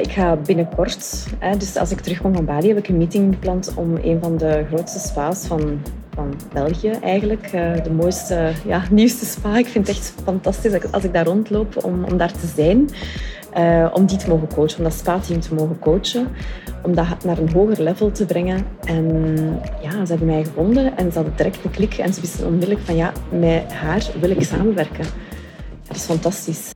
Ik ga binnenkort, hè, dus als ik terugkom van Bali, heb ik een meeting gepland om een van de grootste spa's van, van België eigenlijk, uh, de mooiste, ja, nieuwste spa. Ik vind het echt fantastisch als ik daar rondloop om, om daar te zijn. Uh, om die te mogen coachen, om dat spa-team te mogen coachen. Om dat naar een hoger level te brengen. En ja, ze hebben mij gevonden en ze hadden direct een klik. En ze wisten onmiddellijk van ja, met haar wil ik samenwerken. dat is fantastisch.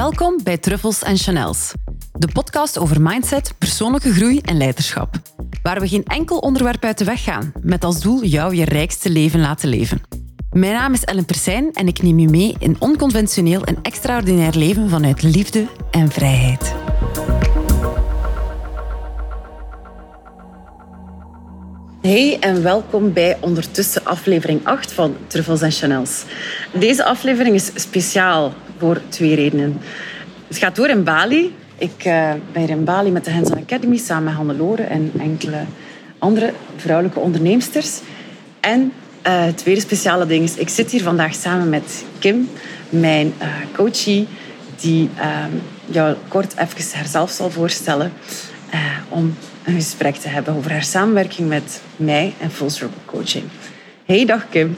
Welkom bij Truffels en Chanels, de podcast over mindset, persoonlijke groei en leiderschap. Waar we geen enkel onderwerp uit de weg gaan, met als doel jou je rijkste leven laten leven. Mijn naam is Ellen Persijn en ik neem je mee in onconventioneel en extraordinair leven vanuit liefde en vrijheid. Hey en welkom bij ondertussen aflevering 8 van Truffles en Chanels. Deze aflevering is speciaal voor twee redenen. Het gaat door in Bali. Ik uh, ben hier in Bali met de Hands Academy samen met Hannelore en enkele andere vrouwelijke onderneemsters. En uh, het tweede speciale ding is, ik zit hier vandaag samen met Kim, mijn uh, coachie, die ehm, jou kort even haarzelf zal voorstellen om een gesprek te hebben over haar samenwerking met mij en Full Circle Coaching. Hey, dag Kim.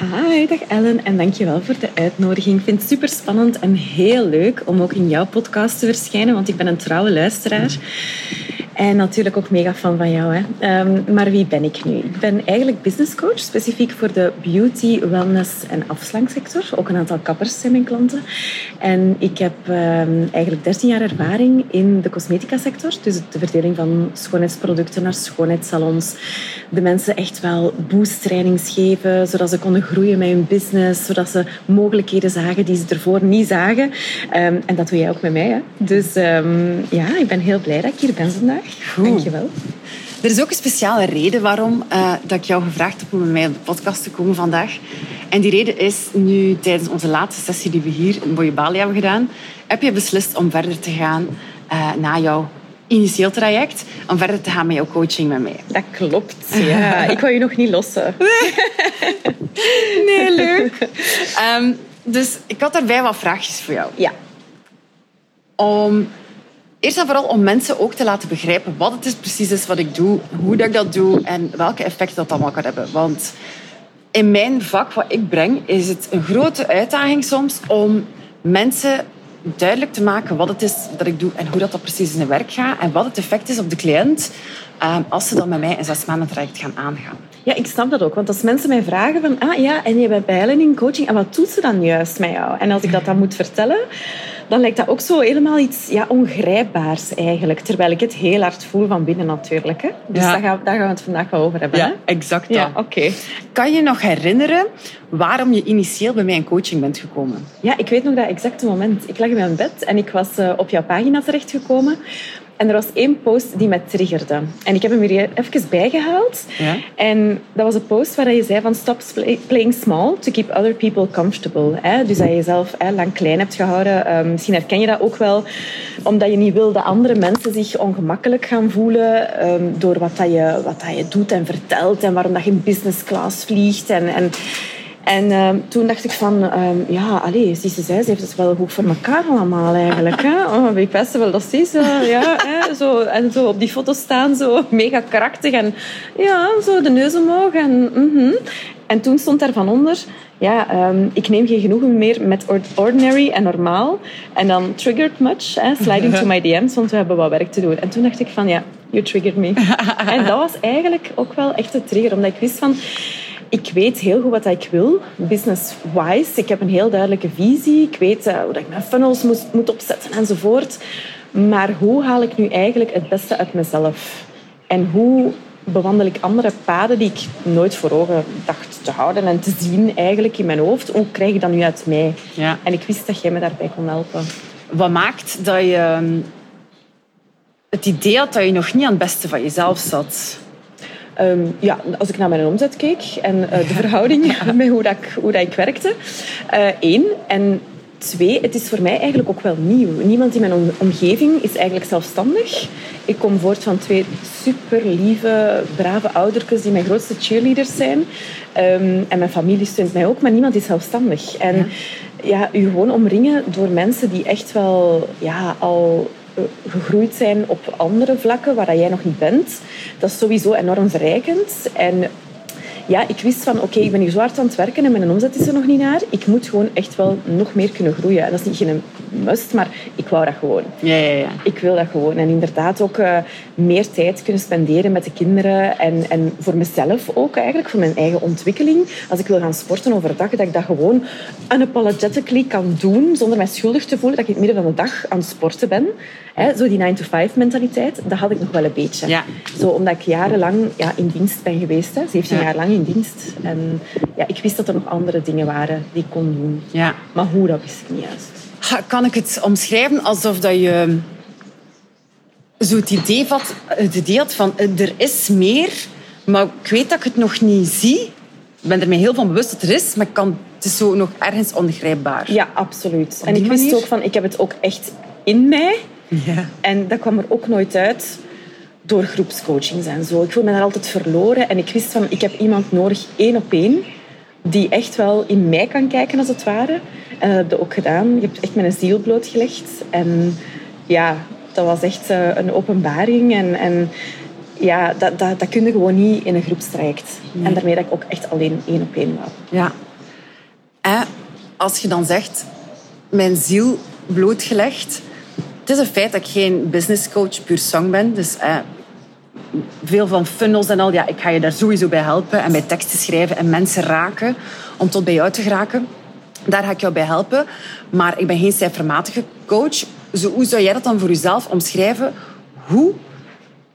Hi, dag Ellen en dankjewel voor de uitnodiging. Ik vind het super spannend en heel leuk om ook in jouw podcast te verschijnen, want ik ben een trouwe luisteraar. En natuurlijk ook mega fan van jou. Hè. Um, maar wie ben ik nu? Ik ben eigenlijk business coach, specifiek voor de beauty, wellness en afslangsector. Ook een aantal kappers zijn mijn klanten. En ik heb um, eigenlijk 13 jaar ervaring in de cosmetica sector. Dus de verdeling van schoonheidsproducten naar schoonheidssalons. De mensen echt wel boosttrainings geven, zodat ze konden groeien met hun business. Zodat ze mogelijkheden zagen die ze ervoor niet zagen. Um, en dat doe jij ook met mij. Hè. Dus ja, ik ben heel blij dat ik hier ben vandaag. Goed. Dankjewel. Er is ook een speciale reden waarom uh, dat ik jou gevraagd heb om bij mij op de podcast te komen vandaag. En die reden is, nu tijdens onze laatste sessie die we hier in Bali hebben gedaan, heb je beslist om verder te gaan uh, na jouw initieel traject, om verder te gaan met jouw coaching met mij. Dat klopt, ja. ik wil je nog niet lossen. Nee, leuk. Um, dus ik had daarbij wat vraagjes voor jou. Ja. Om Eerst en vooral om mensen ook te laten begrijpen wat het is precies is wat ik doe, hoe dat ik dat doe en welke effecten dat allemaal kan hebben. Want in mijn vak, wat ik breng, is het een grote uitdaging soms om mensen duidelijk te maken wat het is dat ik doe en hoe dat, dat precies in zijn werk gaat en wat het effect is op de cliënt ehm, als ze dan met mij een zes maanden traject gaan aangaan. Ja, ik snap dat ook. Want als mensen mij vragen van, ah ja, en je bent bij Helen in coaching, en wat doet ze dan juist met jou? En als ik dat dan moet vertellen, dan lijkt dat ook zo helemaal iets ja, ongrijpbaars eigenlijk. Terwijl ik het heel hard voel van binnen natuurlijk. Hè? Dus daar, gaan, daar, gaan, we het vandaag wel over hebben. Ja, exact Ja, oké. Kan je nog herinneren waarom je initieel bij mij in coaching bent gekomen? Ja, ik weet nog dat exacte moment. Ik lag in mijn bed en ik was uh, op jouw pagina terechtgekomen. En er was één post die mij triggerde. En ik heb hem hier even bijgehaald. Ja. En dat was een post waar je zei van stop playing small to keep other people comfortable. Dus dat je jezelf lang klein hebt gehouden. Ehm, misschien herken je dat ook wel. Omdat je niet wil dat andere mensen zich ongemakkelijk gaan voelen ehm, door wat, dat je, wat dat je doet en vertelt. En waarom dat je in business class vliegt. En, en en uh, toen dacht ik van, uh, ja, allee, ze zei, ze heeft het wel goed voor elkaar allemaal eigenlijk. Hè? Oh, ik wist wel dat ze ja, hè, zo, en zo op die foto's staan, zo mega krachtig. En ja, zo de neus omhoog. En, mm -hmm. en toen stond daar van onder, ja, um, ik neem geen genoegen meer met ordinary en normaal. En dan triggered much, hè, sliding to my DM's, want we hebben wat werk te doen. En toen dacht ik van, ja, you triggered me. en dat was eigenlijk ook wel echt de trigger, omdat ik wist van ik weet heel goed wat ik wil, business-wise. Ik heb een heel duidelijke visie. Ik weet uh, hoe ik mijn funnels moet, moet opzetten enzovoort. Maar hoe haal ik nu eigenlijk het beste uit mezelf? En hoe bewandel ik andere paden die ik nooit voor ogen dacht te houden en te zien eigenlijk in mijn hoofd? Hoe krijg ik dat nu uit mij? Ja. En ik wist dat jij me daarbij kon helpen. Wat maakt dat je ehm, het idee had dat je nog niet aan het beste van jezelf zat? Um, ja, als ik naar mijn omzet keek en uh, de verhouding met hoe, dat ik, hoe dat ik werkte. Uh, één. En twee, het is voor mij eigenlijk ook wel nieuw. Niemand in mijn omgeving is eigenlijk zelfstandig. Ik kom voort van twee super lieve, brave oudertjes die mijn grootste cheerleaders zijn. Ehm, en mijn familie steunt mij ook, maar niemand is zelfstandig. En ja, ja u gewoon omringen door mensen die echt wel ja, al eh, gegroeid zijn op andere vlakken waar jij nog niet bent. Dat is sowieso enorm verrijkend. En ja, ik wist van oké, ik ben hier zo hard aan het werken en mijn omzet is er nog niet naar. Ik moet gewoon echt wel nog meer kunnen groeien. En dat is niet geen must, maar ik wou dat gewoon. Ja, ja, ja. Ik wil dat gewoon. En inderdaad ook uh, meer tijd kunnen spenderen met de kinderen. En, en voor mezelf ook eigenlijk, voor mijn eigen ontwikkeling. Als ik wil gaan sporten overdag, dat ik dat gewoon unapologetically kan doen, zonder mij schuldig te voelen dat ik in het midden van de dag aan het sporten ben. He, zo die 9-to-5 mentaliteit, dat had ik nog wel een beetje. Ja. Zo, omdat ik jarenlang ja, in dienst ben geweest, hè, 17 jaar lang in dienst. En ja, ik wist dat er nog andere dingen waren die ik kon doen. Ja. Maar hoe, dat wist ik niet juist. Kan ik het omschrijven alsof dat je zo het idee, had, het idee had van er is meer, maar ik weet dat ik het nog niet zie. Ik ben er mij heel van bewust dat er is, maar kan, het is zo nog ergens ongrijpbaar. Ja, absoluut. en ik wist ook van, ik heb het ook echt in mij. Ja. En dat kwam er ook nooit uit door groepscoachings en zo. Ik voel me daar altijd verloren. En ik wist van, ik heb iemand nodig, één op één, die echt wel in mij kan kijken, als het ware. En dat heb je ook gedaan. Je hebt echt mijn ziel blootgelegd. En ja, dat was echt eh, een openbaring. En, en ja, dat, dat, dat kun je gewoon niet in een groepstraject. En daarmee dat ik ook echt alleen één op één wou. Ja. En als je dan zegt, mijn ziel blootgelegd... Het is een feit dat ik geen business coach puur sang ben. Dus eh, veel van funnels en al, ja, ik ga je daar sowieso bij helpen. En bij teksten schrijven en mensen raken om tot bij jou te geraken. Daar ga ik jou bij helpen. Maar ik ben geen cijfermatige coach. Zo, hoe zou jij dat dan voor jezelf omschrijven? Hoe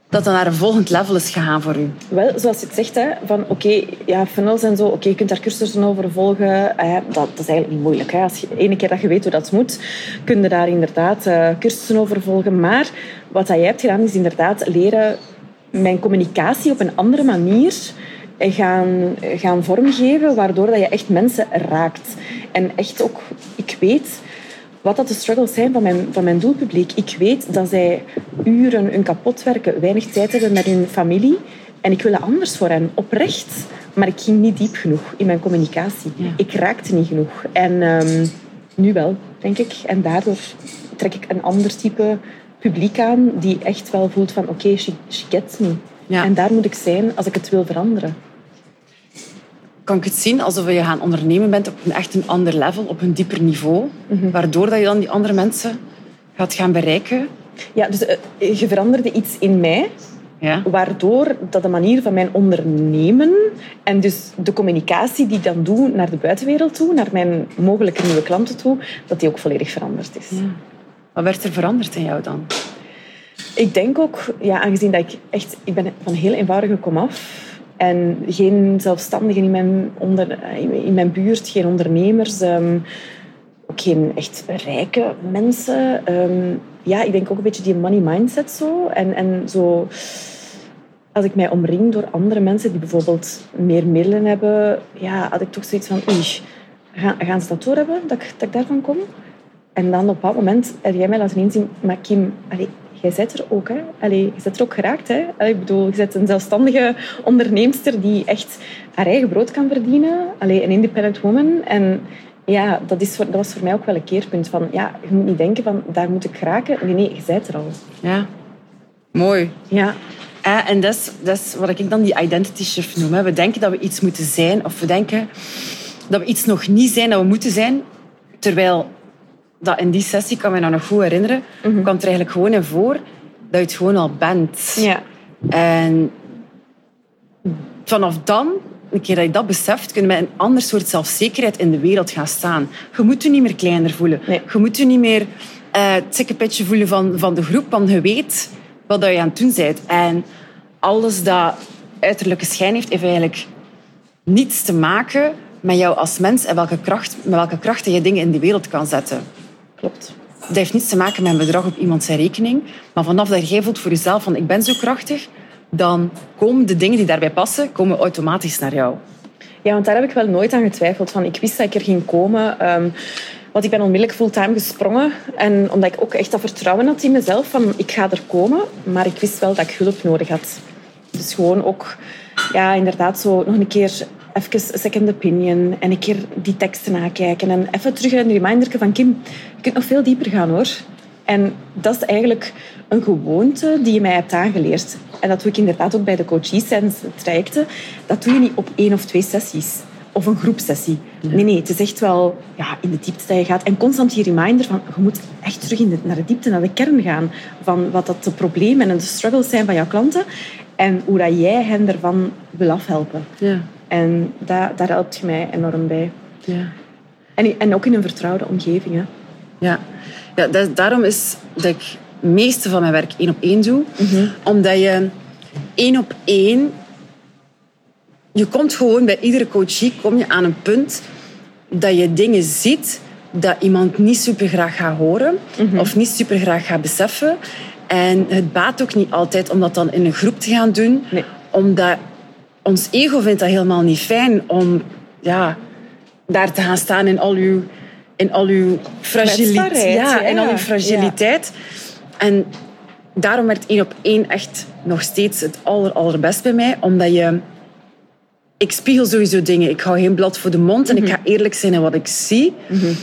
dat dan naar een volgend level is gegaan voor u? Wel, zoals je het zegt, hè, van oké, ja, funnels en zo, oké, je kunt daar cursussen over volgen. Eh, dat, is eigenlijk niet moeilijk. Hè. Als je ene keer dat je weet hoe dat moet, kun je daar inderdaad uh, cursussen over volgen. Maar wat dat jij hebt gedaan, is inderdaad leren mijn communicatie op een andere manier gaan, gaan vormgeven, waardoor dat je echt mensen raakt. En echt ook, ik weet wat dat de struggles zijn van mijn, van mijn doelpubliek. Ik weet dat zij uren hun kapot werken, weinig tijd hebben met hun familie. En ik wilde anders voor hen, oprecht. Maar ik ging niet diep genoeg in mijn communicatie. Ik raakte niet genoeg. En um, nu wel, denk ik. En daardoor trek ik een ander type publiek aan die echt wel voelt van oké, okay, she, she gets me. Ja. En daar moet ik zijn als ik het wil veranderen. Kan ik het zien alsof je gaan ondernemen bent op een echt een ander level, op een dieper niveau, mhm. waardoor dat je dan die andere mensen gaat gaan bereiken? Ja, dus uh, je veranderde iets in mij, ja. Waardoor dat de manier van mijn ondernemen en dus de communicatie die ik dan doe naar de buitenwereld toe, naar mijn mogelijke nieuwe klanten toe, dat die ook volledig veranderd is. Ja. Wat werd er veranderd in jou dan? Ik denk ook, ja, aangezien dat ik echt... Ik ben van heel eenvoudige komaf. En geen zelfstandigen in mijn, onder, in mijn buurt, geen ondernemers. Ehm, ook geen echt rijke mensen. Ehm, ja, ik denk ook een beetje die money mindset zo. En, en zo... Als ik mij omring door andere mensen die bijvoorbeeld meer middelen hebben, ja, had ik toch zoiets van, gaan, gaan ze dat doorhebben, dat ik, dat ik daarvan kom? En dan op dat moment heb jij mij laten inzien, maar Kim, jij zit er ook. Hè? Allee, je zit er ook geraakt. Hè? ik bedoel, je bent een zelfstandige onderneemster die echt haar eigen brood kan verdienen. Allee, een independent woman. En ja, dat, is dat was voor mij ook wel een keerpunt. Van, ja, je moet niet denken van, daar moet ik geraken. Nee, nee, je bent er al. Ja, mooi. Ja. En dat is, dat is wat ik dan die identity shift noem. Hè. We denken dat we iets moeten zijn. Of we denken dat we iets nog niet zijn dat we moeten zijn. Terwijl dat in die sessie, kan me nou nog goed herinneren, mm kwam er eigenlijk gewoon in voor dat je het gewoon al bent. Ja. En vanaf dan, een keer dat je dat beseft, kunnen we met een ander soort zelfzekerheid in de wereld gaan staan. Je moet je niet meer kleiner voelen. Nee. Je moet je niet meer uh, het voelen van, van de groep, want je weet wat je aan het doen bent. En alles dat uiterlijke schijn heeft, heeft eigenlijk niets te maken met jou als mens en welke kracht, met welke krachten je dingen in de wereld kan zetten. Klopt. Dat heeft niets te maken met een bedrag op iemand zijn rekening. Maar vanaf dat jij voelt voor jezelf van ik ben zo krachtig, dan komen de dingen die daarbij passen, komen automatisch naar jou. Ja, want daar heb ik wel nooit aan getwijfeld. Van, ik wist dat ik er ging komen. Ehm, Want ik ben onmiddellijk fulltime gesprongen. En omdat ik ook echt dat vertrouwen had in mezelf, van ik ga er komen. Maar ik wist wel dat ik hulp nodig had. Dus gewoon ook, ja, inderdaad, zo nog een keer even second opinion en een keer die teksten nakijken. En even terug een reminder van Kim, je kunt nog veel dieper gaan hoor. En dat is eigenlijk een gewoonte die je mij hebt aangeleerd. En dat doe ik inderdaad ook bij de coaches tijdens trajecten. Dat doe je niet op één of twee sessies. Of een groepsessie. Nee, nee, het is echt wel ja, in de diepte dat je gaat. En constant die reminder van, je moet echt terug in de, naar de diepte, naar de kern gaan. Van wat dat de problemen en de struggles zijn van jouw klanten. En hoe dat jij hen ervan wil afhelpen. Ja. En daar, daar helpt je mij enorm bij. Ja. En, en ook in een vertrouwde omgeving. Hè. Ja, ja dat, daarom is dat ik het meeste van mijn werk één op één doe. Mhm. Omdat je één op één... Je komt gewoon bij iedere coachie kom je aan een punt dat je dingen ziet dat iemand niet super graag gaat horen mhm. of niet super graag gaat beseffen. En het baat ook niet altijd om dat dan in een groep te gaan doen, nee. omdat ons ego vindt dat helemaal niet fijn om ja, daar te gaan staan in al uw, in al uw fragiliteit. Ja, in al uw fragiliteit. En daarom werd één op één echt nog steeds het aller, allerbest bij mij. Omdat je... Ik spiegel sowieso dingen. Ik hou geen blad voor de mond. En ik mhm. ga eerlijk zijn in wat ik zie. Mhm.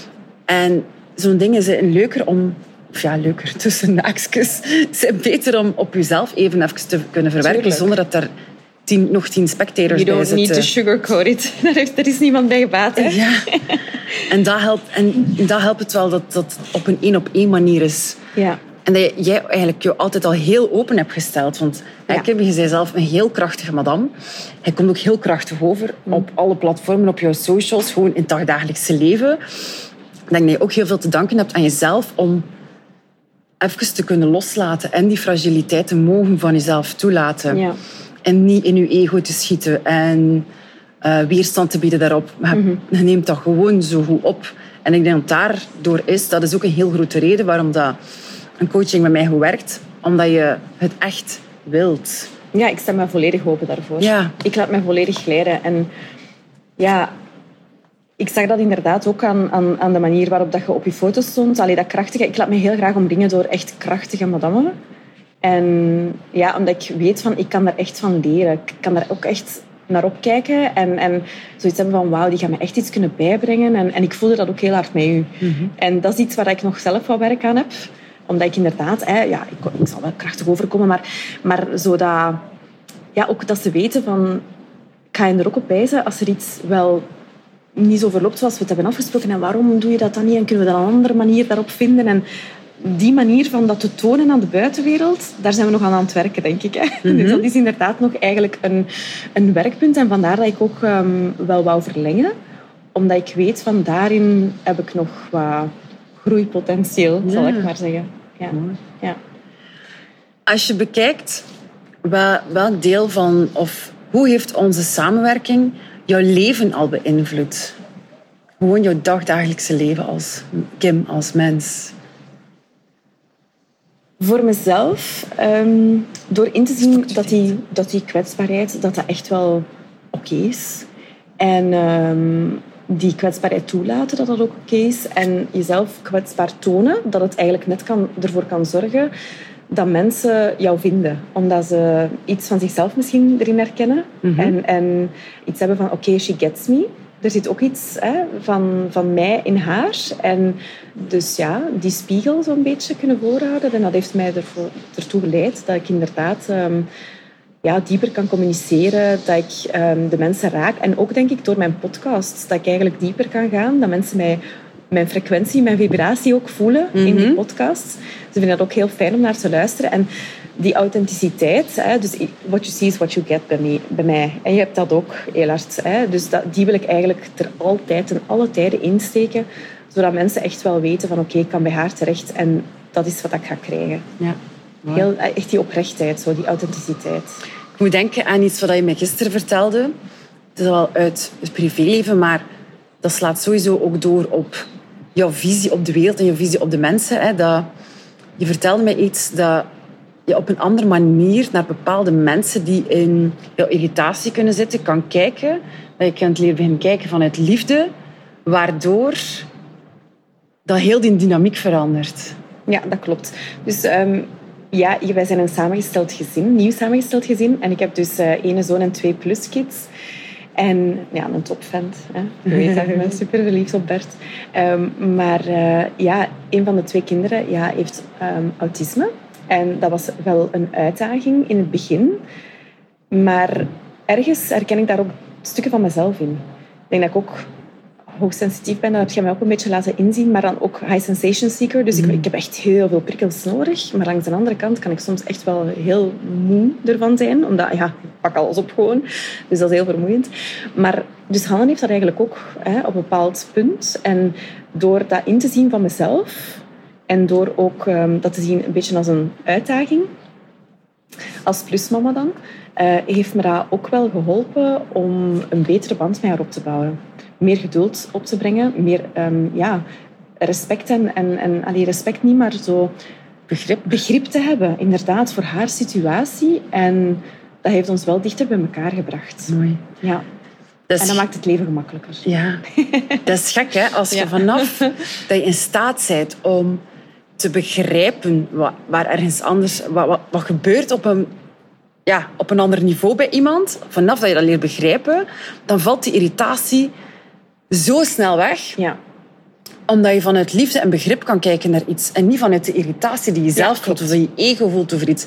En zo'n dingen zijn leuker om... Of ja, leuker tussen naakjes. zijn beter om op jezelf even even te kunnen verwerken. Zonder dat er tien, nog tien spectators you don't need to sugarcoat it. Er is niemand bij gebaat. Hè? Ja. En dat helpt, en dat helpt het wel dat dat op een één op één manier is. Ja. En dat jij eigenlijk je altijd al heel open hebt gesteld. Want ja. ik heb je zei zelf een heel krachtige madame. Hij komt ook heel krachtig over mm. op alle platformen, op jouw socials, gewoon in het dagdagelijkse leven. Ik denk dat je ook heel veel te danken hebt aan jezelf om even te kunnen loslaten en die fragiliteit te mogen van jezelf toelaten. Ja en niet in je ego te schieten en uh, weerstand te bieden daarop. Maar je neemt dat gewoon zo goed op. En ik denk dat daardoor is, dat is ook een heel grote reden waarom dat een coaching met mij goed werkt. Omdat je het echt wilt. Ja, ik sta me volledig open daarvoor. Ja. Ik laat me volledig leren. En ja, ik zag dat inderdaad ook aan, aan, aan de manier waarop dat je op je foto's stond. Allee, dat krachtige. Ik laat me heel graag omringen door echt krachtige madammen. En ja, omdat ik weet van, ik kan daar echt van leren. Ik kan daar ook echt naar opkijken en, en zoiets hebben van wauw, die gaan me echt iets kunnen bijbrengen. En, en ik voelde dat ook heel hard met u. Mhm. En dat is iets waar ik nog zelf wat werk aan heb. Omdat ik inderdaad, hè, ja, ik, ik zal wel krachtig overkomen, maar, maar zodat, ja, ook dat ze weten van, ik ga je er ook op wijzen als er iets wel niet zo verloopt zoals we het hebben afgesproken. En waarom doe je dat dan niet? En kunnen we dan een andere manier daarop vinden? En die manier van dat te tonen aan de buitenwereld, daar zijn we nog aan aan het werken, denk ik. Hè? Dus mhm. dat is inderdaad nog eigenlijk een, een werkpunt. En vandaar dat ik ook um, wel wou verlengen. Omdat ik weet, van daarin heb ik nog wat groeipotentieel, zal ik maar zeggen. Ja. ja. Als je bekijkt, welk deel van... Of hoe heeft onze samenwerking jouw leven al beïnvloed? Gewoon jouw dagdagelijkse leven als Kim, als mens. Voor mezelf, ehm, door in te zien dat die, dat die kwetsbaarheid dat dat echt wel oké is. En ehm, die kwetsbaarheid toelaten dat dat ook oké is. En jezelf kwetsbaar tonen, dat het eigenlijk net kan, ervoor kan zorgen dat mensen jou vinden. Omdat ze iets van zichzelf misschien erin herkennen. Mhm. en, en iets hebben van, oké, she gets me er zit ook iets hè, van, van mij in haar. En dus ja, die spiegel zo'n beetje kunnen voorhouden. En dat heeft mij ervoor, ertoe geleid dat ik inderdaad um, ja, dieper kan communiceren. Dat ik um, de mensen raak. En ook denk ik door mijn podcast dat ik eigenlijk dieper kan gaan. Dat mensen mij mijn frequentie, mijn vibratie ook voelen in die mhm. podcast. Ze vinden dat ook heel fijn om naar te luisteren. En die authenticiteit, hè, dus what you see is what you get bij mij. Bij mij. En je hebt dat ook heel hard. Hè, dus dat, die wil ik eigenlijk er altijd en alle tijden insteken, zodat mensen echt wel weten van oké, ik kan bij haar terecht en dat is wat ik ga krijgen. Ja. Heel, echt die oprechtheid, zo, die authenticiteit. Ik moet denken aan iets wat je mij gisteren vertelde. Het is wel uit het privéleven, maar dat slaat sowieso ook door op jouw visie op de wereld en jouw visie op de mensen. Hè. Dat, je vertelde mij iets dat je op een andere manier naar bepaalde mensen die in jouw irritatie kunnen zitten kan kijken. Dat je kunt leren beginnen kijken vanuit liefde, waardoor dat heel die dynamiek verandert. Ja, dat klopt. Dus um, ja, wij zijn een samengesteld gezin, nieuw samengesteld gezin. En ik heb dus uh, ene zoon en twee pluskids. En ja, een topvent. Hè. Je weet dat, ik ben super verliefd op Bert. Um, maar uh, ja, een van de twee kinderen ja, heeft um, autisme. En dat was wel een uitdaging in het begin. Maar ergens herken ik daar ook stukken van mezelf in. Ik denk dat ik ook hoogsensitief ben, dat heb je mij ook een beetje laten inzien. Maar dan ook high sensation seeker. Dus ik, mhm. ik, heb echt heel veel prikkels nodig. Maar langs de andere kant kan ik soms echt wel heel moe ervan zijn. Omdat, ja, ik pak alles op gewoon. Dus dat is heel vermoeiend. Maar dus Hanne heeft dat eigenlijk ook hè, op een bepaald punt. En door dat in te zien van mezelf... En door ook um, dat te zien een beetje als een uitdaging... Als plusmama dan... Uh, heeft me dat ook wel geholpen om een betere band met haar op te bouwen meer geduld op te brengen, meer um, ja, respect en, en, en allee, respect niet, maar zo begrip. begrip te hebben, inderdaad, voor haar situatie. En dat heeft ons wel dichter bij elkaar gebracht. Mooi. Ja. en dat maakt het leven gemakkelijker. Ja, dat is gek hè. Als je vanaf dat je in staat bent om te begrijpen wat, waar ergens anders, wat, wat, wat gebeurt op een ja, op een ander niveau bij iemand, vanaf dat je dat leert begrijpen, dan valt die irritatie zo snel weg. Ja. Omdat je vanuit liefde en begrip kan kijken naar iets. En niet vanuit de irritatie die je zelf voelt of dat je ego voelt over iets.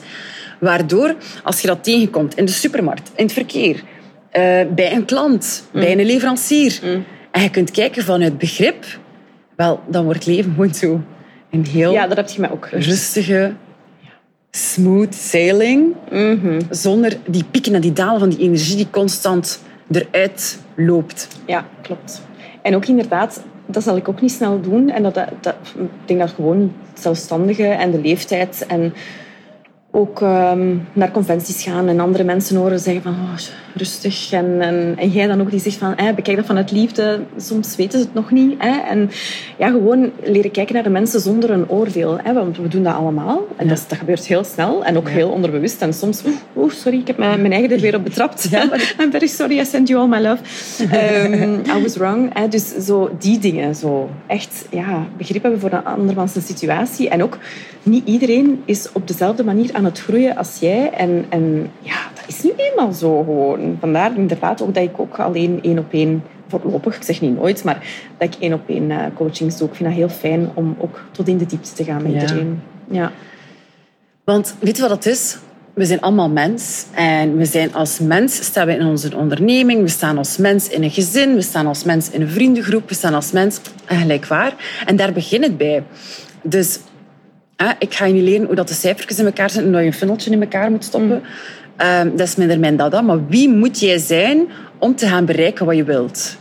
Waardoor, als je dat tegenkomt in de supermarkt, in het verkeer, uh, bij een klant, mm. bij een leverancier, mm. en je kunt kijken vanuit begrip, wel, dan wordt leven gewoon zo een heel ja, dat heb je mij ook rustige, smooth sailing. Mm -hmm. Zonder die pieken en die dalen van die energie die constant eruit loopt. Ja, klopt. En ook inderdaad, dat zal ik ook niet snel doen. En dat, dat, ik denk dat gewoon zelfstandige en de leeftijd en ook ehm, naar conventies gaan en andere mensen horen zeggen van oh, rustig. En, en, en, jij dan ook die zegt van eh, bekijk dat vanuit liefde. Soms weten ze het nog niet. En ja, gewoon leren kijken naar de mensen zonder een oordeel. Hè? Want we doen dat allemaal. En dat, dat, gebeurt heel snel en ook heel onderbewust. En soms, oeh, sorry, ik heb mijn, mijn eigen er weer op betrapt. Ja, I'm very sorry, I send you all my love. Um, I was wrong. Dus zo die dingen. Zo echt ja, begrip hebben voor een andermans situatie. En ook niet iedereen is op dezelfde manier aan het groeien als jij. En, en ja, dat is nu eenmaal zo gewoon. Vandaar inderdaad ook dat ik ook alleen één op één voorlopig, ik zeg niet nooit, maar dat ik één op één uh, coachings doe. Ik vind dat heel fijn om ook tot in de diepte te gaan met iedereen. Ja. Want weet je wat het is? We zijn allemaal mens. En we zijn als mens staan we in onze onderneming. We staan als mens in een gezin. We staan als mens in een vriendengroep. We staan als mens gelijkwaar. En daar begint het bij. Dus ik ga je niet leren hoe dat de cijfertjes in elkaar zitten en dat je een funneltje in elkaar moet stoppen. Mm. Ehm, dat is minder mijn dada. Maar wie moet jij zijn om te gaan bereiken wat je wilt?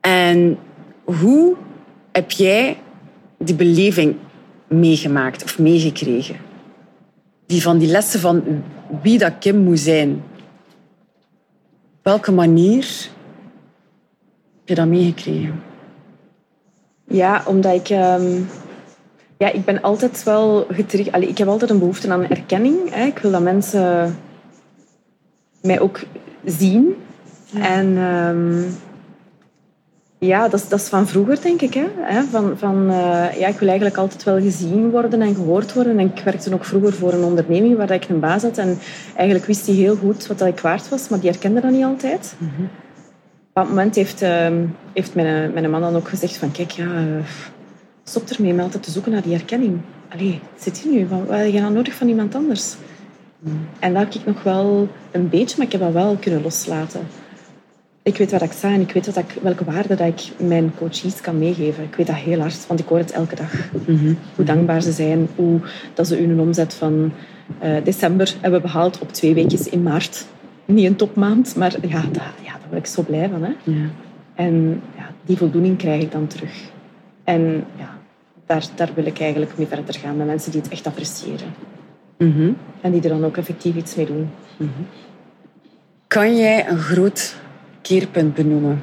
En hoe heb jij die beleving meegemaakt of meegekregen? Die van die lessen van wie dat Kim moet zijn. Op welke manier heb je dat meegekregen? Ja, omdat ik... Ehm, ja, ik ben altijd wel getriggerd. Ik heb altijd een behoefte aan erkenning. Hè. Ik wil dat mensen mij ook zien. En um, ja, dat is, dat is van vroeger, denk ik. Hè? Van, van, uh, ja, ik wil eigenlijk altijd wel gezien worden en gehoord worden. En ik werkte ook vroeger voor een onderneming waar ik een baas had. En eigenlijk wist hij heel goed wat ik waard was, maar die herkende dat niet altijd. Mm -hmm. Op dat moment heeft, uh, heeft mijn, mijn man dan ook gezegd van... Kijk, ja, stop ermee met altijd te zoeken naar die herkenning. Allee, zit hier nu? Wat, heb je dan nodig van iemand anders? En dat heb ik nog wel een beetje, maar ik heb dat wel kunnen loslaten. Ik weet waar ik sta en ik weet wat ik, welke waarde dat ik mijn coaches kan meegeven. Ik weet dat heel hard, want ik hoor het elke dag. Mhm. Hoe dankbaar ze zijn, hoe dat ze hun omzet van uh, december hebben behaald op twee weken in maart. Niet een topmaand, maar ja, daar, ja, daar word ik zo blij van. Hè? Ja. En ja, die voldoening krijg ik dan terug. En ja, daar, daar wil ik eigenlijk mee verder gaan met mensen die het echt appreciëren. Mhm. En die er dan ook effectief iets mee doen. Mhm. Kan jij een groot keerpunt benoemen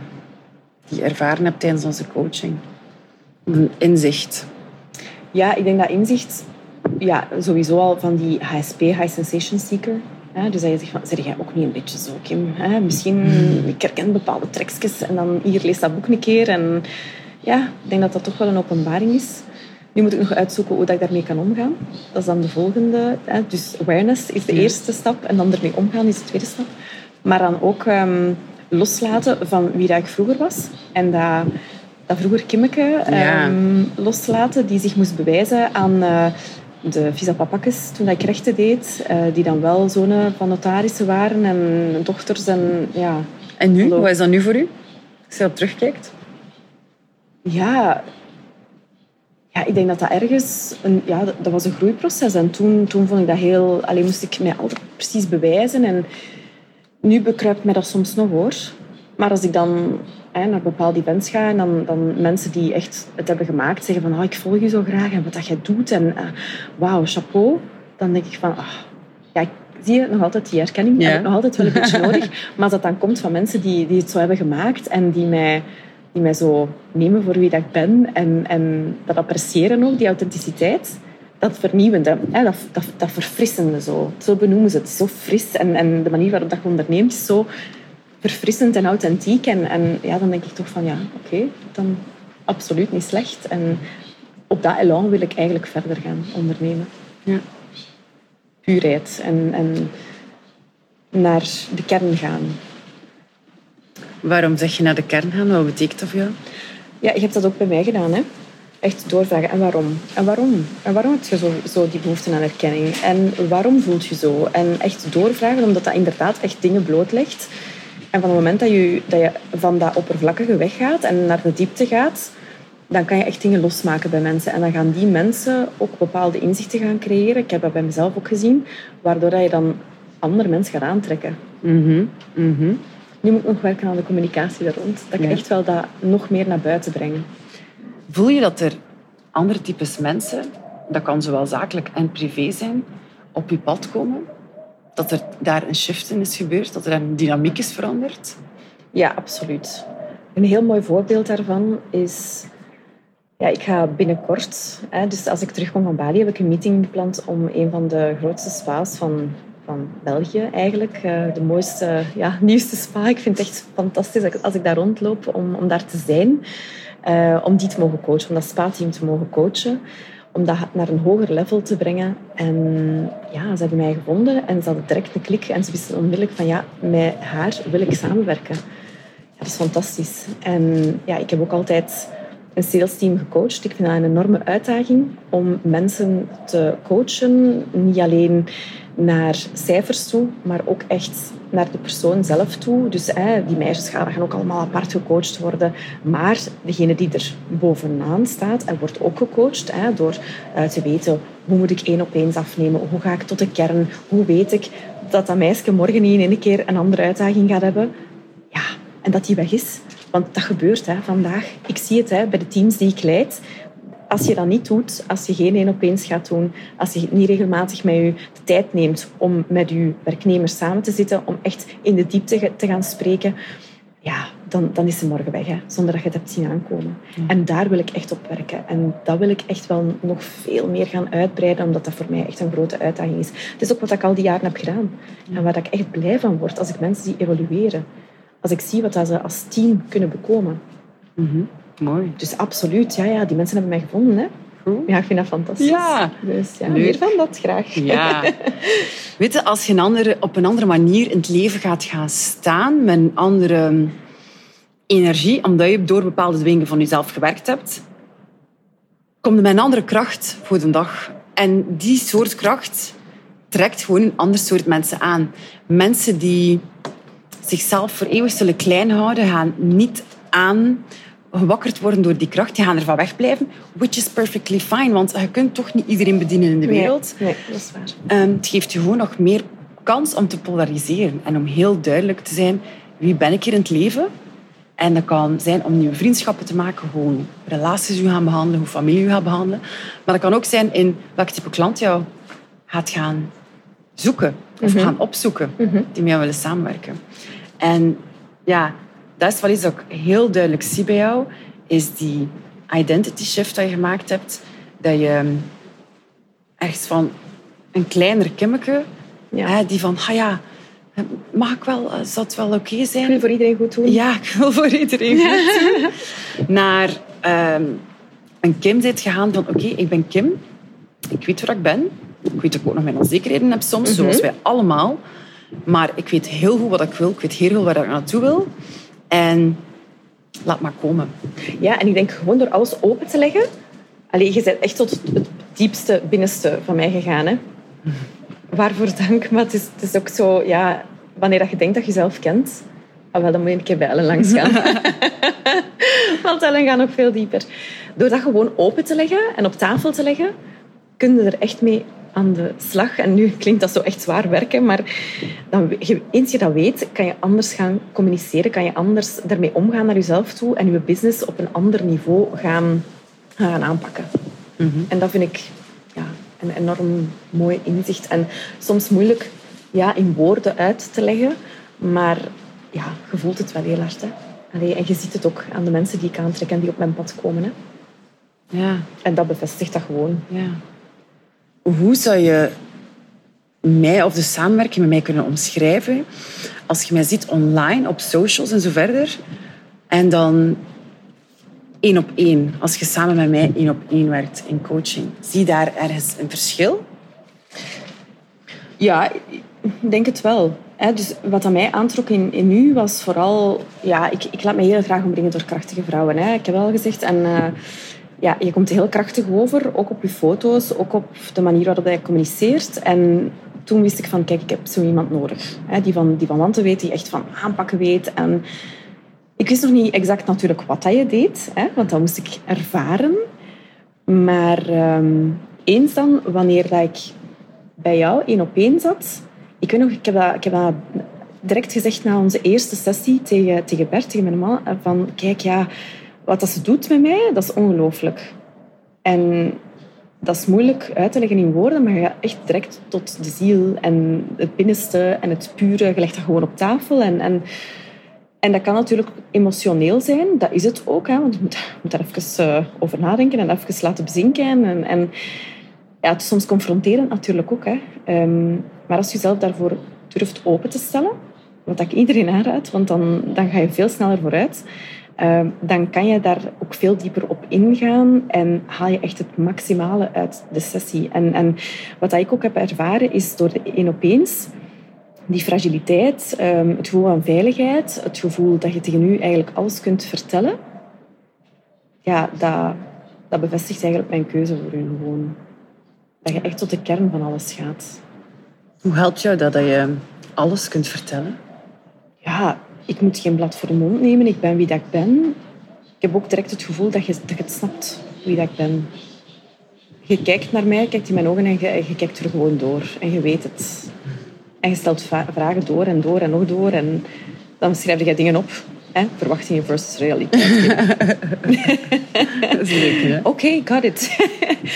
die je ervaren hebt tijdens onze coaching? Een inzicht? Ja, ik denk dat inzicht ja, sowieso al van die HSP, High Sensation Seeker. dus dat je zegt van, zeg jij ook niet een beetje zo, Kim? Misschien, mm. ik herken bepaalde trekjes en dan hier lees dat boek een keer en ja, ik denk dat dat toch wel een openbaring is. Nu moet ik nog uitzoeken hoe dat ik daarmee kan omgaan. Dat is dan de volgende. Hè. Dus awareness is de eerste stap en dan ermee omgaan is de tweede stap. Maar dan ook ehm, loslaten van wie dat ik vroeger was. En dat, dat vroeger Kimmeke um, loslaten, die zich moest bewijzen aan uh, de visa papakjes toen ik rechten deed. Uh, die dan wel zonen van notarissen waren en dochters. En, ja, en nu? Wat is dat nu voor u? Als je op terugkijkt? Ja, ja, ik denk dat dat ergens... Een, ja, dat was een groeiproces. En toen, toen vond ik dat heel... Alleen moest ik mij altijd precies bewijzen. En nu bekruipt mij dat soms nog, hoor. Maar als ik dan hè, naar bepaalde events ga en dan, dan mensen die echt het hebben gemaakt zeggen van oh, ik volg je zo graag en wat dat jij doet en uh, wauw, chapeau. Dan denk ik van... Ah, ja, ik zie je nog altijd die herkenning. Ja. heb ik nog altijd wel een beetje nodig. Maar als dat dan komt van mensen die, die het zo hebben gemaakt en die mij die mij zo nemen voor wie dat ik ben en, en dat appreciëren ook, die authenticiteit. Dat vernieuwende, hè, dat, dat, dat verfrissende zo. Zo benoemen ze het. Zo fris en, en de manier waarop dat je onderneemt is zo verfrissend en authentiek. En, en ja, dan denk ik toch van ja, oké, dan absoluut niet slecht. En op dat elan wil ik eigenlijk verder gaan ondernemen. Ja. Puurheid en, en naar de kern gaan. Waarom zeg je naar de kern gaan? Wat betekent dat voor jou? Ja, je hebt dat ook bij mij gedaan. Hè? Echt doorvragen. En waarom? En waarom? En waarom heb je zo, zo die behoefte aan erkenning? En waarom voelt je zo? En echt doorvragen, omdat dat inderdaad echt dingen blootlegt. En van het moment dat je, dat je van dat oppervlakkige weggaat en naar de diepte gaat, dan kan je echt dingen losmaken bij mensen. En dan gaan die mensen ook bepaalde inzichten gaan creëren. Ik heb dat bij mezelf ook gezien. Waardoor je dan andere mensen gaat aantrekken. Mm -hmm. Nu moet ik nog werken aan de communicatie daar rond. Dat ik echt wel dat nog meer naar buiten brengen. Voel je dat er andere types mensen, dat kan zowel zakelijk en privé zijn, op je pad komen? Dat er daar een shift in is gebeurd? Dat er een dynamiek is veranderd? Ja, absoluut. Een heel mooi voorbeeld daarvan is... Ja, ik ga binnenkort, hè, dus als ik terugkom van Bali, heb ik een meeting gepland om een van de grootste spa's van van België eigenlijk. Uh, de mooiste, ja, nieuwste spa. Ik vind het echt fantastisch als ik daar rondloop om, om daar te zijn. Uh, om die te mogen coachen, om dat spa-team te mogen coachen. Om dat naar een hoger level te brengen. En ja, ze hebben mij gevonden en ze hadden direct een klik. En ze wisten onmiddellijk van ja, met haar wil ik samenwerken. Dat is fantastisch. En ja, ik heb ook altijd een sales team gecoacht. Ik vind dat een enorme uitdaging om mensen te coachen. Niet alleen naar cijfers toe, maar ook echt naar de persoon zelf toe. Dus die meisjes gaan ook allemaal apart gecoacht worden. Maar degene die er bovenaan staat en wordt ook gecoacht door uh, te weten hoe moet ik één op één afnemen, hoe ga ik tot de kern, hoe weet ik dat dat meisje morgen niet in één keer een andere uitdaging gaat hebben. Ja, en dat die weg is. Want dat gebeurt hè, vandaag. Ik zie het hè, bij de teams die ik leid als je dat niet doet, als je geen één op eens gaat doen, als je niet regelmatig met je de tijd neemt om met je werknemers samen te zitten, om echt in de diepte te gaan spreken, ja, dan, dan is ze morgen weg, hè, zonder dat je het hebt zien aankomen. En daar wil ik echt op werken. En dat wil ik echt wel nog veel meer gaan uitbreiden, omdat dat voor mij echt een grote uitdaging is. Het is ook wat ik al die jaren heb gedaan. En waar ik echt blij van word als ik mensen zie evolueren. Als ik zie wat ze als team kunnen bekomen. Mm Mooi. Dus absoluut, ja, ja, die mensen hebben mij gevonden. Hè. Ja, ik vind dat fantastisch. Ja. Dus ja, meer van dat graag. Ja. Weet je, als je een andere, op een andere manier in het leven gaat gaan staan, met een andere energie, omdat je door bepaalde dingen van jezelf gewerkt hebt, komt er met een andere kracht voor de dag. En die soort kracht trekt gewoon een ander soort mensen aan. Mensen die zichzelf voor eeuwig zullen klein houden, gaan niet aan gewakkerd worden door die kracht, die gaan ervan wegblijven. Which is perfectly fine, want je kunt toch niet iedereen bedienen in de wereld. Nee, dat is waar. Um, het geeft je gewoon nog meer kans om te polariseren en om heel duidelijk te zijn wie ben ik hier in het leven. En dat kan zijn om nieuwe vriendschappen te maken, gewoon relaties u gaan behandelen, hoe familie u gaat behandelen. Maar dat kan ook zijn in welk type klant jou gaat gaan zoeken of mhm. gaan opzoeken, mm -hmm. die met jou willen samenwerken. En ja, dat is wat iets dat ik heel duidelijk zie bij jou, is die identity shift dat je gemaakt hebt. Dat je ergens van een kleiner kimmeke, ja. die van, ah ja, mag ik wel, zal het wel oké zijn? Ik wil voor iedereen goed doen. Ja, ik wil voor iedereen goed doen. Naar ehm, een Kim bent gegaan van oké, ik ben Kim. Ik weet waar ik ben. Ik weet dat ik ook nog mijn onzekerheden heb soms, zoals mhm. wij allemaal. Maar ik weet heel goed wat ik wil. Ik weet heel goed waar ik naartoe wil. En laat maar komen. Ja, en ik denk gewoon door alles open te leggen. Allee, je bent echt tot het diepste, binnenste van mij gegaan. Hè? Waarvoor dank. Maar het is, het is ook zo, ja, wanneer dat je denkt dat je jezelf kent, ah, wel, dan moet je een keer bij Ellen langs gaan. Want Ellen gaat nog veel dieper. Door dat gewoon open te leggen en op tafel te leggen, kun je er echt mee aan de slag. En nu klinkt dat zo echt zwaar werken, maar dan, eens je dat weet, kan je anders gaan communiceren, kan je anders daarmee omgaan naar jezelf toe en je business op een ander niveau gaan, gaan aanpakken. Mhm. En dat vind ik ja, een enorm mooi inzicht. En soms moeilijk ja, in woorden uit te leggen, maar ja, je voelt het wel heel hard. Hè? Allee, en je ziet het ook aan de mensen die ik aantrek en die op mijn pad komen. Hè? Ja. En dat bevestigt dat gewoon. Ja. Hoe zou je mij of de samenwerking met mij kunnen omschrijven als je mij ziet online, op socials en zo verder, en dan één op één, als je samen met mij één op één werkt in coaching? Zie daar ergens een verschil? Ja, ik denk het wel. Dus wat aan mij aantrok in, in u was vooral... Ja, ik, ik laat me heel graag omringen door krachtige vrouwen. Ik heb wel gezegd... En, uh, ja, je komt heel krachtig over, ook op je foto's, ook op de manier waarop je communiceert. En toen wist ik van, kijk, ik heb zo iemand nodig. Hè, die van, die van weet, die echt van aanpakken weet. En ik wist nog niet exact natuurlijk wat dat je deed, hè, want dat moest ik ervaren. Maar um, eens dan, wanneer dat ik bij jou één op één zat... Ik weet nog, ik heb dat, ik heb dat direct gezegd na onze eerste sessie tegen, tegen Bert, tegen mijn man, van kijk, ja wat dat ze doet met mij, dat is ongelooflijk. En dat is moeilijk uit te leggen in woorden, maar je gaat echt direct tot de ziel en het binnenste en het pure. Je legt dat gewoon op tafel. En, en, en dat kan natuurlijk emotioneel zijn, dat is het ook. Hè, want je moet, daar even uh, over nadenken en even laten bezinken. En, en ja, het is soms confronterend natuurlijk ook. Hè. Um, maar als je jezelf daarvoor durft open te stellen, wat ik iedereen aanraad, want dan, dan ga je veel sneller vooruit Ehm, dan kan je daar ook veel dieper op ingaan en haal je echt het maximale uit de sessie. En, en wat ik ook heb ervaren is door de één op eens die fragiliteit, ehm, het gevoel van veiligheid, het gevoel dat je tegen u eigenlijk alles kunt vertellen, ja, dat, dat bevestigt eigenlijk mijn keuze voor u gewoon. Dat je echt tot de kern van alles gaat. Hoe helpt jou dat, dat je alles kunt vertellen? Ja, ik moet geen blad voor de mond nemen. Ik ben wie dat ik ben. Ik heb ook direct het gevoel dat je, dat je het snapt wie dat ik ben. Je kijkt naar mij, kijkt in mijn ogen en je, je kijkt er gewoon door. En je weet het. En je stelt vragen door en door en nog door. En dan schrijf je dingen op. Hè? Verwachtingen versus realiteit. dat is leuk, Oké, okay, got it.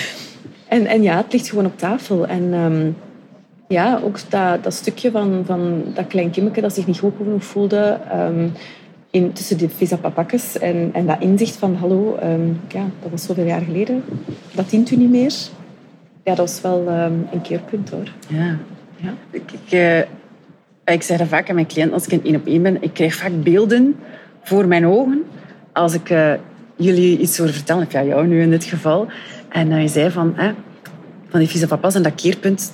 en, en ja, het ligt gewoon op tafel. En... Um, ja, ook dat, dat stukje van, van dat klein kimmetje dat zich niet goed genoeg voelde um, in, tussen de visa papakjes en, en dat inzicht van hallo, um, ja, dat was zoveel jaar geleden, dat dient u niet meer. Ja, dat was wel um, een keerpunt hoor. Ja. ja. Ik, ik, uh, ik zeg dat vaak aan mijn cliënten als ik een één op één ben, ik krijg vaak beelden voor mijn ogen als ik uh, jullie iets hoor vertellen, ja, jou nu in dit geval. En dan je zei van, eh, van die visa papas en dat keerpunt,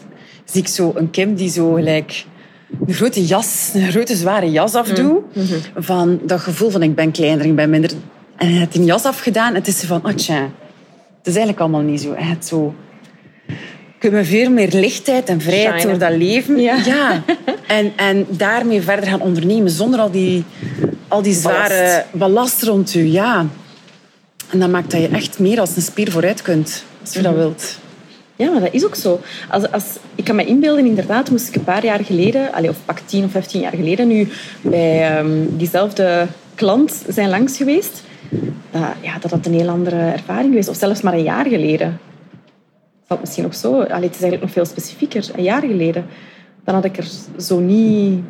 zie ik zo een Kim die zo gelijk een grote jas, een grote zware jas afdoet. Mm Van dat gevoel van ik ben kleiner, ik ben minder. En hij heeft een jas afgedaan en het is van, oh tja, het is eigenlijk allemaal niet zo. Hij heeft zo... Heb veel meer lichtheid en vrijheid door dat leven. Ja. ja. En, en daarmee verder gaan ondernemen zonder al die, al die zware ballast. rond u. Ja. En dat maakt dat je echt meer als een spier vooruit kunt, als je dat mhm. wilt. Ja, maar dat is ook zo. Als, als, ik kan me inbeelden, inderdaad, moest ik een paar jaar geleden, allez, of pak 10 of 15 jaar geleden, nu bij um, diezelfde klant zijn langs geweest, dat, ja, dat dat een heel andere ervaring geweest. Of zelfs maar een jaar geleden. Dat is misschien nog zo. Allee, het is eigenlijk nog veel specifieker. Een jaar geleden. Dan had ik er zo niet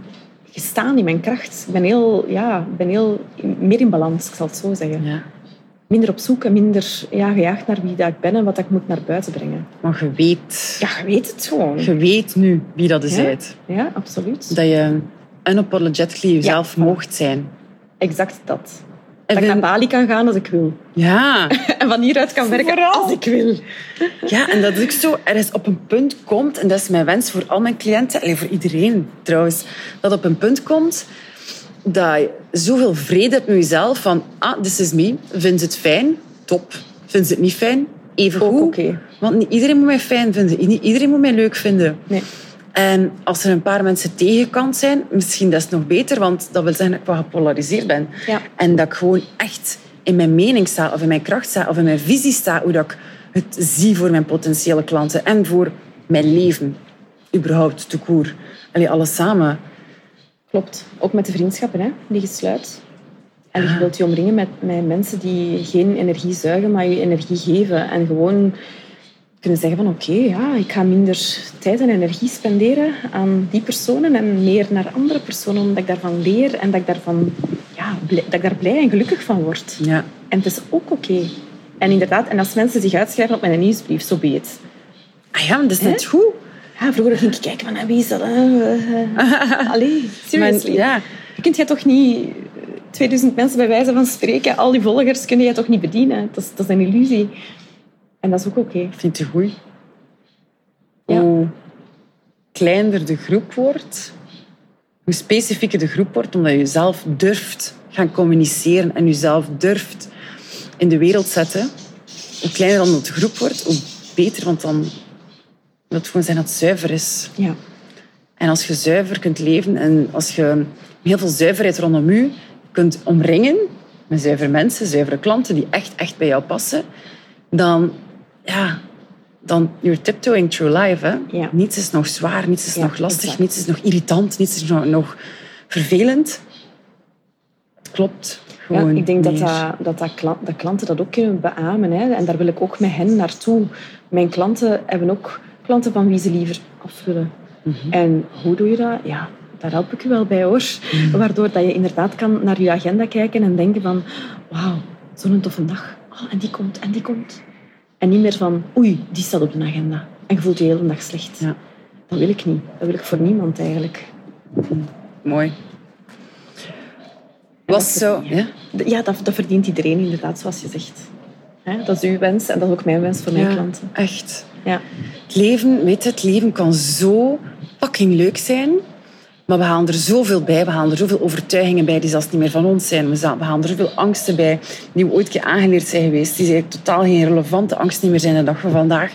gestaan in mijn kracht. Ik ben heel, ja, ben heel meer in balans, ik zal het zo zeggen. Ja minder op zoek en minder ja, gejaagd naar wie dat ik ben en wat ik moet naar buiten brengen. Maar je weet... Ja, je weet het gewoon. Je weet nu wie dat is. Ja, ja absoluut. Dat je unapologetically jezelf ja, mocht zijn. Exact dat. dat ik naar Bali kan gaan als ik wil. Ja. en van hieruit kan werken als ik wil. ja, en dat is ook zo. Er is op een punt komt, en dat is mijn wens voor al mijn cliënten, en voor iedereen trouwens, dat op een punt komt dat je zoveel vrede hebt met jezelf van, ah, this is me. Vindt het fijn? Top. Vindt ze het niet fijn? Even goed. Okay. Want niet iedereen moet mij fijn vinden. Niet iedereen moet mij leuk vinden. Nee. En als er een paar mensen tegenkant zijn, misschien dat is nog beter, want dat wil zeggen dat ik wat gepolariseerd ben. Ja. En dat ik gewoon echt in mijn mening sta, of in mijn kracht sta, of in mijn visie sta, hoe dat ik het zie voor mijn potentiële klanten en voor mijn leven. Überhaupt, te koer. Allee, alles samen. Klopt. Ook met de vriendschappen hè, die je sluit. En je wilt je omringen met, met mensen die geen energie zuigen, maar je energie geven. En gewoon kunnen zeggen van oké, ja, ik ga minder tijd en energie spenderen aan die personen en meer naar andere personen, omdat ik daarvan leer en dat ik, daarvan, ja, dat ik daar blij en gelukkig van word. Ja. En het is ook oké. En inderdaad, en als mensen zich uitschrijven op mijn nieuwsbrief, zo so be it. Ah ja, dat is net goed. Ja, vroeger ging ik kijken van wie is dat? Uh, allee, seriously. Maar, ja. Je kunt jij toch niet 2000 mensen bij wijze van spreken, al die volgers kun je toch niet bedienen? Dat is, dat is een illusie. En dat is ook oké. Okay. Vind je goed? Ja. Hoe kleiner de groep wordt, hoe specifieker de groep wordt, omdat je zelf durft gaan communiceren en jezelf durft in de wereld zetten. Hoe kleiner dan de groep wordt, hoe beter, want dan het gewoon zijn dat het zuiver is. Ja. En als je zuiver kunt leven en als je heel veel zuiverheid rondom je kunt omringen met zuivere mensen, zuivere klanten die echt, echt bij jou passen, dan, ja, dan you're tiptoeing through life. Hè? Ja. Niets is nog zwaar, niets is Ja, nog lastig, exact. niets is nog irritant, niets is nog, nog vervelend. Klopt. Ja, ik denk dat, dat, dat, dat, klant- dat klanten dat ook kunnen beamen. Hè. En daar wil ik ook met hen naartoe. Mijn klanten hebben ook klanten van wie ze liever af willen. Mhm. En hoe doe je dat? Ja, daar help ik je wel bij hoor. Mhm. Waardoor dat je inderdaad kan naar je agenda kijken en denken van... Wauw, zo'n toffe dag. Oh, en die komt, en die komt. En niet meer van... Oei, die staat op de agenda. En je voelt je de hele dag slecht. Ja. Dat wil ik niet. Dat wil ik voor niemand eigenlijk. Mooi. Was zo... Ja? Ja, dat, dat verdient iedereen inderdaad, zoals je zegt. Hè, Dat is uw wens en dat is ook mijn wens voor mijn Ja, klanten. echt. Ja. Het leven, weet je, het leven kan zo fucking leuk zijn. Maar we halen er zoveel bij. We halen er zoveel overtuigingen bij die zelfs niet meer van ons zijn. We halen er zoveel angsten bij die we ooit keer aangeleerd zijn geweest. Die eigenlijk totaal geen relevante angst niet meer zijn de dag van vandaag.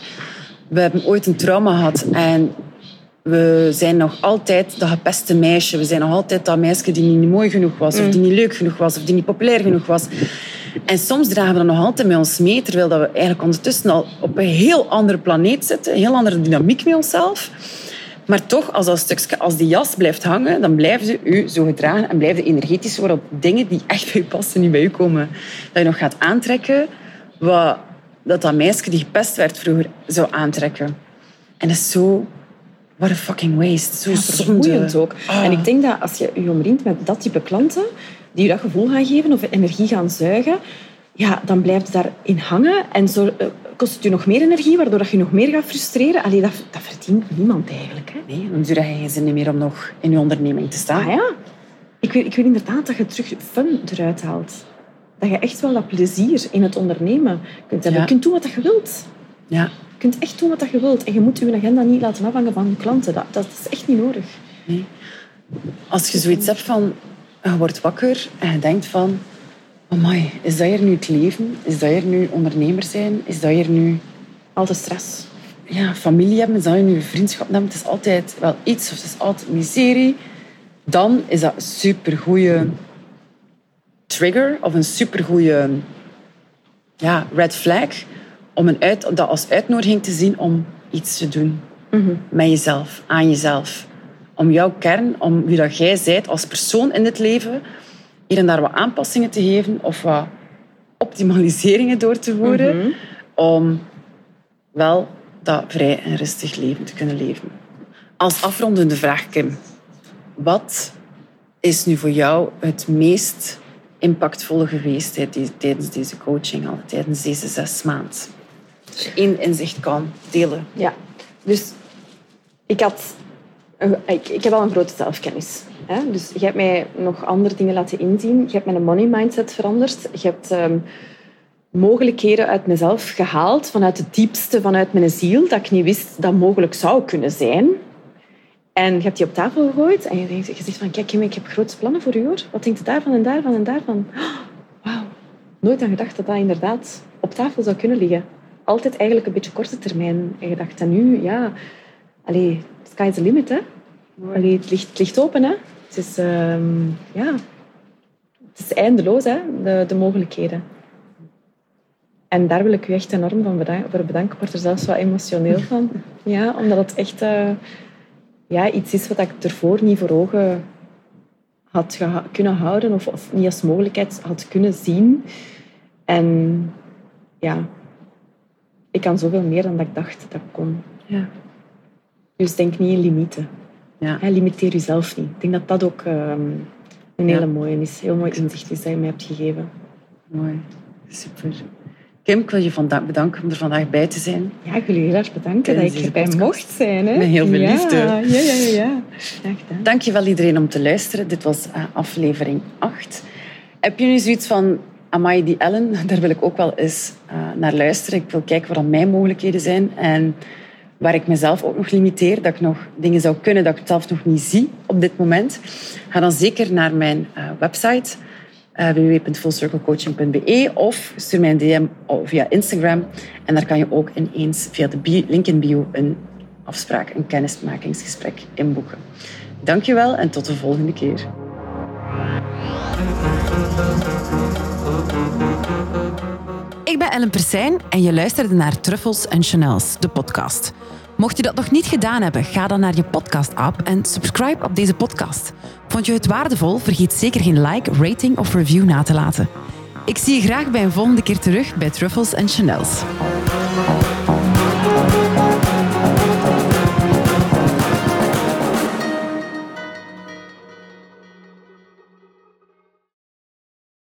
We hebben ooit een trauma gehad en we zijn nog altijd dat gepeste meisje. We zijn nog altijd dat meisje die niet mooi genoeg was, of die niet leuk genoeg was, of die niet populair genoeg was. En soms dragen we dat nog altijd met ons mee, terwijl dat we eigenlijk ondertussen al op een heel andere planeet zitten, een heel andere dynamiek met onszelf. Maar toch, als, dat stukje, als die jas blijft hangen, dan blijven ze u zo gedragen en blijven energetisch worden op dingen die echt bij u passen, niet bij u komen. Dat je nog gaat aantrekken wat dat, dat meisje die gepest werd vroeger zou aantrekken. En dat is zo... What a fucking waste. Zo Ja, zonde. ook. Ah. En ik denk dat als je je omringt met dat type klanten, die je dat gevoel gaan geven of energie gaan zuigen, ja, dan blijft het daarin hangen en zo, eh, kost het je nog meer energie, waardoor dat je nog meer gaat frustreren. Allee, dat, dat verdient niemand eigenlijk. Hè? Nee, dan heb je geen zin meer om nog in je onderneming te staan. Ah ja, ik wil, ik wil inderdaad dat je terug fun eruit haalt. Dat je echt wel dat plezier in het ondernemen kunt hebben. Ja. Je kunt doen wat je wilt. Ja. Je kunt echt doen wat je wilt. En je moet je agenda niet laten afhangen van je klanten. Dat, dat is echt niet nodig. Als je zoiets hebt van... Je wordt wakker en je denkt van... Amai, is dat hier nu het leven? Is dat hier nu ondernemer zijn? Is dat hier nu Al de stress. ja, familie hebben? Is dat hier nu vriendschap hebben? Het is altijd wel iets of het is altijd miserie. Dan is dat een supergoeie trigger of een supergoeie ja, red flag om een uit, dat als uitnodiging te zien om iets te doen met jezelf, aan jezelf. Om jouw kern, om wie dat jij bent als persoon in dit leven, hier en daar wat aanpassingen te geven of wat optimaliseringen door te voeren, om wel dat vrij en rustig leven te kunnen leven. Als afrondende vraag, Kim. Wat is nu voor jou het meest impactvolle geweest tijdens- tijdens deze coaching, al tijdens deze zes maanden? Als je één inzicht kan delen. Ja, dus ik had ik, ik heb al een grote zelfkennis. Hè? Dus je hebt mij nog andere dingen laten inzien. Je hebt mijn money mindset veranderd. Je hebt um, mogelijkheden uit mezelf gehaald, vanuit het diepste, vanuit mijn ziel, dat ik niet wist dat mogelijk zou kunnen zijn. En je hebt die op tafel gegooid en je, denkt, je zegt van, kijk, ik heb grote plannen voor u hoor. Wat denkt u daarvan en daarvan en daarvan? Wauw, nooit aan gedacht dat dat inderdaad op tafel zou kunnen liggen. Altijd eigenlijk een beetje korte termijn gedacht. En nu, ja, allee, sky's the limit, hè. Allee, het, ligt, het ligt open, hè. Het is, ehm, ja, het is eindeloos, hè, de, de mogelijkheden. En daar wil ik u echt enorm van bedanken, voor bedanken. Ik word er zelfs wat emotioneel van. Ja, omdat het echt uh, ja, iets is wat ik ervoor niet voor ogen had kunnen houden of, of, niet als mogelijkheid had kunnen zien. En ja, ik kan zoveel meer dan dat ik dacht dat ik kon. Ja. Dus denk niet in limieten. Ja. limiteer jezelf niet. Ik denk dat dat ook um, een hele mooie is. Heel mooi inzicht is dat je mij hebt gegeven. Mooi. Super. Kim, ik wil je vandaag bedanken om er vandaag bij te zijn. Ja, ik wil je heel erg bedanken dat ik erbij mocht zijn. Hè? Met heel veel liefde. Ja, ja, ja. ja. Graag gedaan. Dankjewel iedereen om te luisteren. Dit was uh, aflevering 8. Heb je nu zoiets van, amai, die Ellen, daar wil ik ook wel eens uh, naar luisteren. Ik wil kijken wat mijn mogelijkheden zijn. En waar ik mezelf ook nog limiteer, dat ik nog dingen zou kunnen dat ik zelf nog niet zie op dit moment. Ga dan zeker naar mijn uh, website uh, www.fullcirclecoaching.be of stuur mij een DM via Instagram. En daar kan je ook ineens via de link in bio een afspraak, een kennismakingsgesprek inboeken. Dankjewel en tot de volgende keer. Ik ben Ellen Persijn en je luisterde naar Truffles en Chanels, de podcast. Mocht je dat nog niet gedaan hebben, ga dan naar je podcast-app en subscribe op deze podcast. Vond je het waardevol? Vergeet zeker geen like, rating of review na te laten. Ik zie je graag bij een volgende keer terug bij Truffles en Chanels.